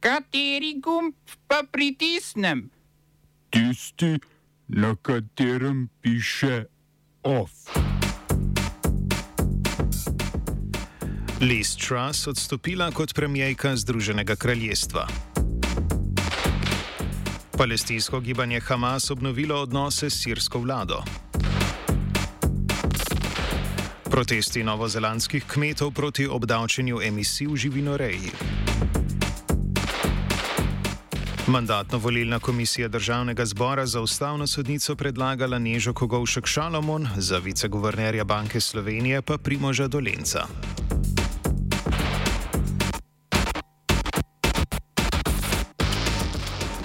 Kateri gumb pa pritisnem? Tisti, na katerem piše OF. Liz Truss odstopila kot premijejka Združenega kraljestva. Palestinsko gibanje Hamas obnovilo odnose s sirsko vlado. Protesti novozelandskih kmetov proti obdavčenju emisij v živinoreji. Mandatno-volilna komisija državnega zbora za ustavno sodnico predlagala Nežo Kogovšek Šalomon, za viceguvernerja Banke Slovenije pa Primoža Dolenca.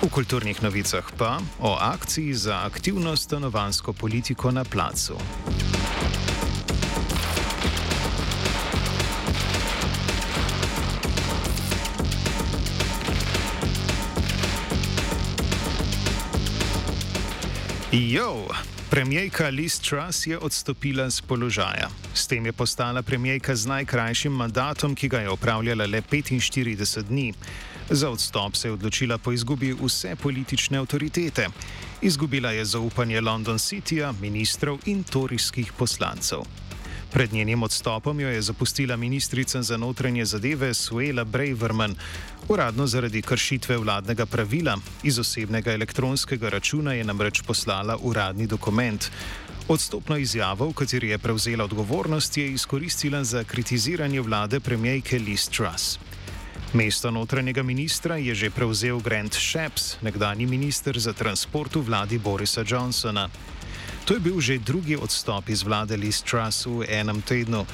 V kulturnih novicah pa o akciji za aktivno stanovansko politiko na placu. Jo, premijejka Liz Truss je odstopila z položaja. S tem je postala premijejka z najkrajšim mandatom, ki ga je upravljala le 45 dni. Za odstop se je odločila po izgubi vse politične avtoritete. Izgubila je zaupanje London Cityja, ministrov in torijskih poslancev. Pred njenim odstopom jo je zapustila ministrica za notranje zadeve Suela Braverman, uradno zaradi kršitve vladnega pravila. Iz osebnega elektronskega računa je namreč poslala uradni dokument. Odstopno izjavo, v kateri je prevzela odgovornost, je izkoristila za kritiziranje vlade premijejke Liz Truss. Mesto notranjega ministra je že prevzel Grant Shapps, nekdani minister za transport v vladi Borisa Johnsona. To je bil že drugi odstop iz vlade Liz Truss v enem tednu.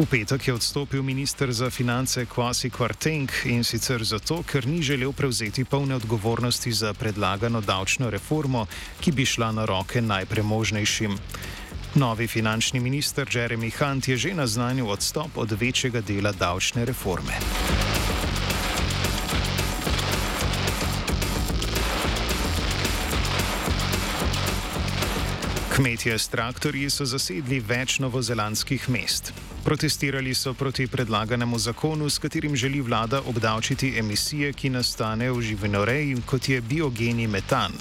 V petek je odstopil minister za finance Kwasi Kwarteng in sicer zato, ker ni želel prevzeti polne odgovornosti za predlagano davčno reformo, ki bi šla na roke najpremožnejšim. Novi finančni minister Jeremy Hunt je že naznanil odstop od večjega dela davčne reforme. Kmetje s traktorji so zasedli več novozelandskih mest. Protestirali so proti predlaganemu zakonu, s katerim želi vlada obdavčiti emisije, ki nastanejo v živinoreji, kot je biogeni metan.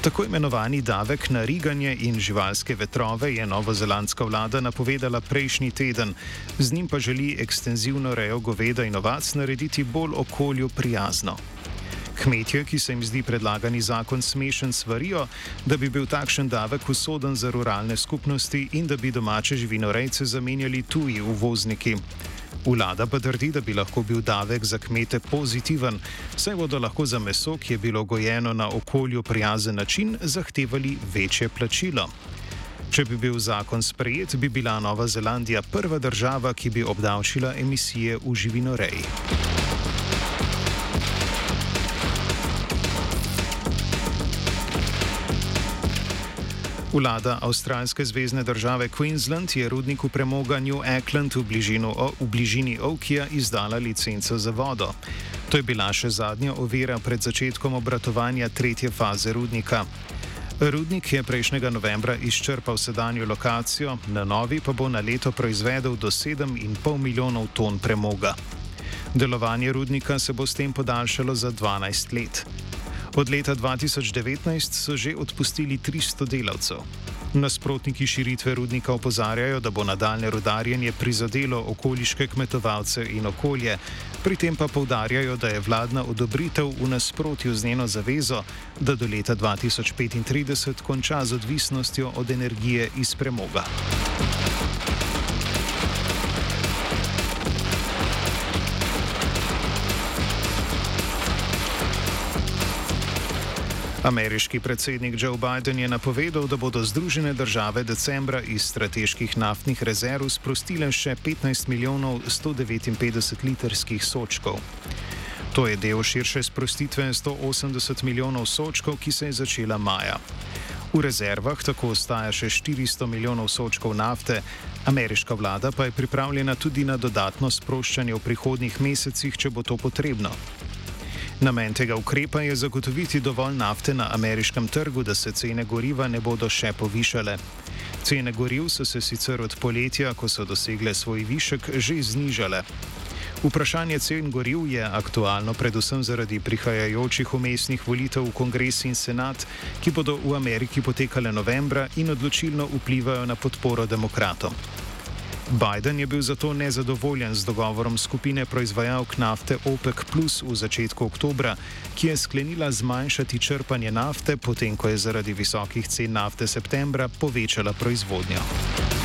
Tako imenovani davek na riganje in živalske vetrove je novozelandska vlada napovedala prejšnji teden, z njim pa želi ekstenzivno rejo goveda in ovac narediti bolj okolju prijazno. Kmetje, ki se jim zdi predlagani zakon smešen, svarijo, da bi bil takšen davek usoden za ruralne skupnosti in da bi domače živinorejce zamenjali tuji uvozniki. Vlada pa trdi, da bi lahko bil davek za kmete pozitiven, saj bodo lahko za meso, ki je bilo gojeno na okolju prijazen način, zahtevali večje plačilo. Če bi bil zakon sprejet, bi bila Nova Zelandija prva država, ki bi obdavčila emisije v živinoreji. Vlada avstralske zvezdne države Queensland je rudniku premoga New Auckland v, bližinu, v bližini Okija izdala licenco za vodo. To je bila še zadnja ovira pred začetkom obratovanja tretje faze rudnika. Rudnik je prejšnjega novembra izčrpal sedanjo lokacijo, na novi pa bo na leto proizvedel do 7,5 milijonov ton premoga. Delovanje rudnika se bo s tem podaljšalo za 12 let. Od leta 2019 so že odpustili 300 delavcev. Nasprotniki širitve rudnika opozarjajo, da bo nadaljne rudarjenje prizadelo okoliške kmetovalce in okolje, pri tem pa povdarjajo, da je vladna odobritev v nasprotju z njeno zavezo, da do leta 2035 konča z odvisnostjo od energije iz premoga. Ameriški predsednik Joe Biden je napovedal, da bodo Združene države decembra iz strateških naftnih rezerv sprostile še 15 milijonov 159 litrskih sočkov. To je del širše sprostitve 180 milijonov sočkov, ki se je začela maja. V rezervah tako ostaja še 400 milijonov sočkov nafte, ameriška vlada pa je pripravljena tudi na dodatno sproščanje v prihodnjih mesecih, če bo to potrebno. Namen tega ukrepa je zagotoviti dovolj nafte na ameriškem trgu, da se cene goriva ne bodo še povišale. Cene goriv so se sicer od poletja, ko so dosegle svoj višek, že znižale. Vprašanje cen goriv je aktualno predvsem zaradi prihajajočih umestnih volitev v kongres in senat, ki bodo v Ameriki potekale novembra in odločilno vplivajo na podporo demokratom. Biden je bil zato nezadovoljen z dogovorom skupine proizvajalk nafte OPEC Plus v začetku oktobra, ki je sklenila zmanjšati črpanje nafte, potem ko je zaradi visokih cen nafte septembra povečala proizvodnjo.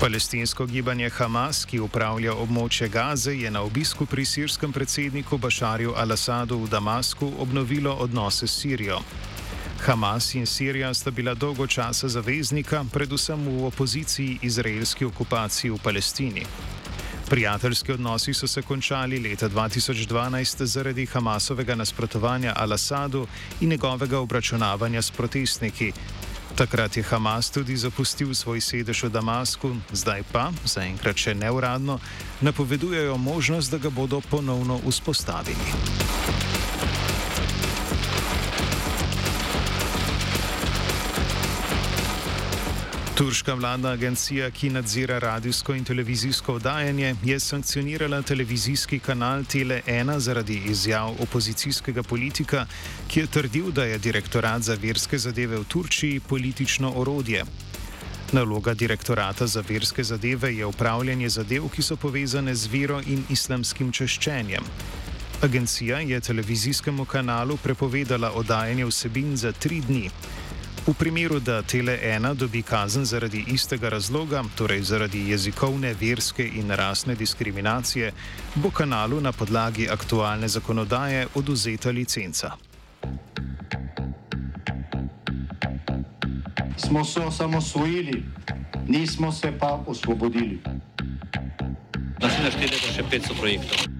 Palestinsko gibanje Hamas, ki upravlja območje Gaze, je na obisku pri sirskem predsedniku Bašarju al-Assadu v Damasku obnovilo odnose s Sirijo. Hamas in Sirija sta bila dolgo časa zaveznika, predvsem v opoziciji izraelski okupaciji v Palestini. Prijateljski odnosi so se končali leta 2012 zaradi Hamasovega nasprotovanja al-Assadu in njegovega obračunavanja s protestniki, Takrat je Hamas tudi zapustil svoj sedež v Damasku, zdaj pa, zaenkrat še neuradno, napovedujejo možnost, da ga bodo ponovno vzpostavili. Turška vladna agencija, ki nadzira radijsko in televizijsko oddajanje, je sankcionirala televizijski kanal Tele1 zaradi izjav opozicijskega politika, ki je trdil, da je direktorat za verske zadeve v Turčiji politično orodje. Naloga direktorata za verske zadeve je upravljanje zadev, ki so povezane z vero in islamskim češčenjem. Agencija je televizijskemu kanalu prepovedala oddajanje vsebin za tri dni. V primeru, da Tele1 dobi kazen zaradi istega razloga, torej zaradi jezikovne, verske in rasne diskriminacije, bo kanalu na podlagi aktualne zakonodaje oduzeta licenca. Smo se osamosvojili, nismo se pa osvobodili. Da si našteli še 500 projektov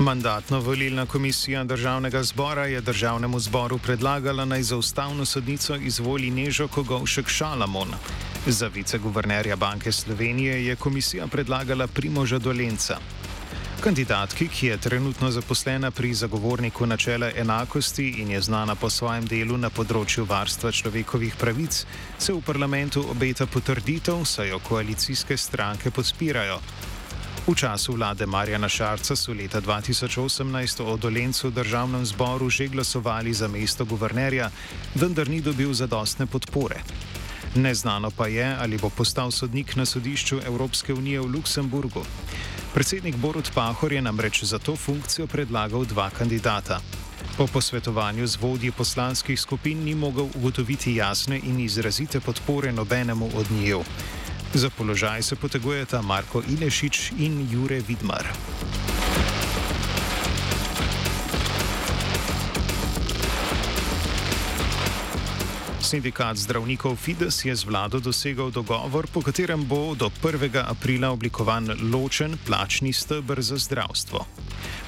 Mandatno-volilna komisija državnega zbora je državnemu zboru predlagala naj za ustavno sodnico izvoli Nežo Kogovšek Šalamon. Za viceguvernerja Banke Slovenije je komisija predlagala Primoža Dolenca. Kandidatki, ki je trenutno zaposlena pri zagovorniku načela enakosti in je znana po svojem delu na področju varstva človekovih pravic, se v parlamentu obeta potrditev, saj jo koalicijske stranke podpirajo. V času vlade Marjana Šarca so leta 2018 o Dolencu v državnem zboru že glasovali za mesto guvernerja, vendar ni dobil zadostne podpore. Neznano pa je, ali bo postal sodnik na sodišču Evropske unije v Luksemburgu. Predsednik Borut Pahor je namreč za to funkcijo predlagal dva kandidata. Po posvetovanju z vodji poslanskih skupin ni mogel ugotoviti jasne in izrazite podpore nobenemu od njiju. Za položaj se potegujeta Marko Ilešič in Jure Vidmar. Sindikat zdravnikov Fides je z vlado dosegal dogovor, po katerem bo do 1. aprila oblikovan ločen plačni stebr za zdravstvo.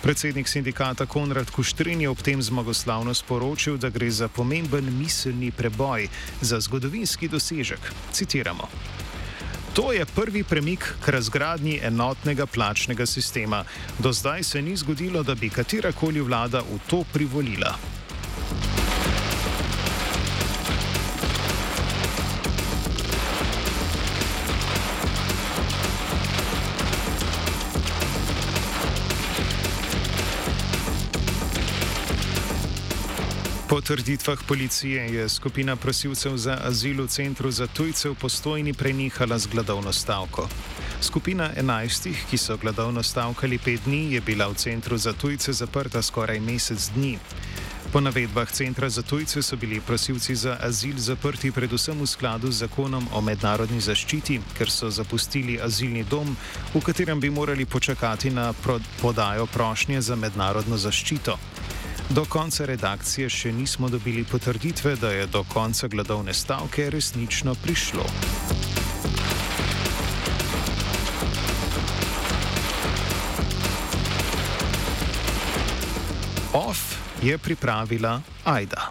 Predsednik sindikata Konrad Kuštrin je ob tem zmagoslavno sporočil, da gre za pomemben miselni preboj, za zgodovinski dosežek. Citiramo. To je prvi premik k razgradnji enotnega plačnega sistema. Do zdaj se ni zgodilo, da bi katerakoli vlada v to privolila. Po trditvah policije je skupina prosilcev za azil v centru za tujce v postojni prenehala z gladovno stavko. Skupina enajstih, ki so gladovno stavkali pet dni, je bila v centru za tujce zaprta skoraj mesec dni. Po navedbah centra za tujce so bili prosilci za azil zaprti predvsem v skladu z zakonom o mednarodni zaščiti, ker so zapustili azilni dom, v katerem bi morali počakati na podajo prošnje za mednarodno zaščito. Do konca redakcije še nismo dobili potrditve, da je do konca gladovne stavke resnično prišlo. OF je pripravila Aida.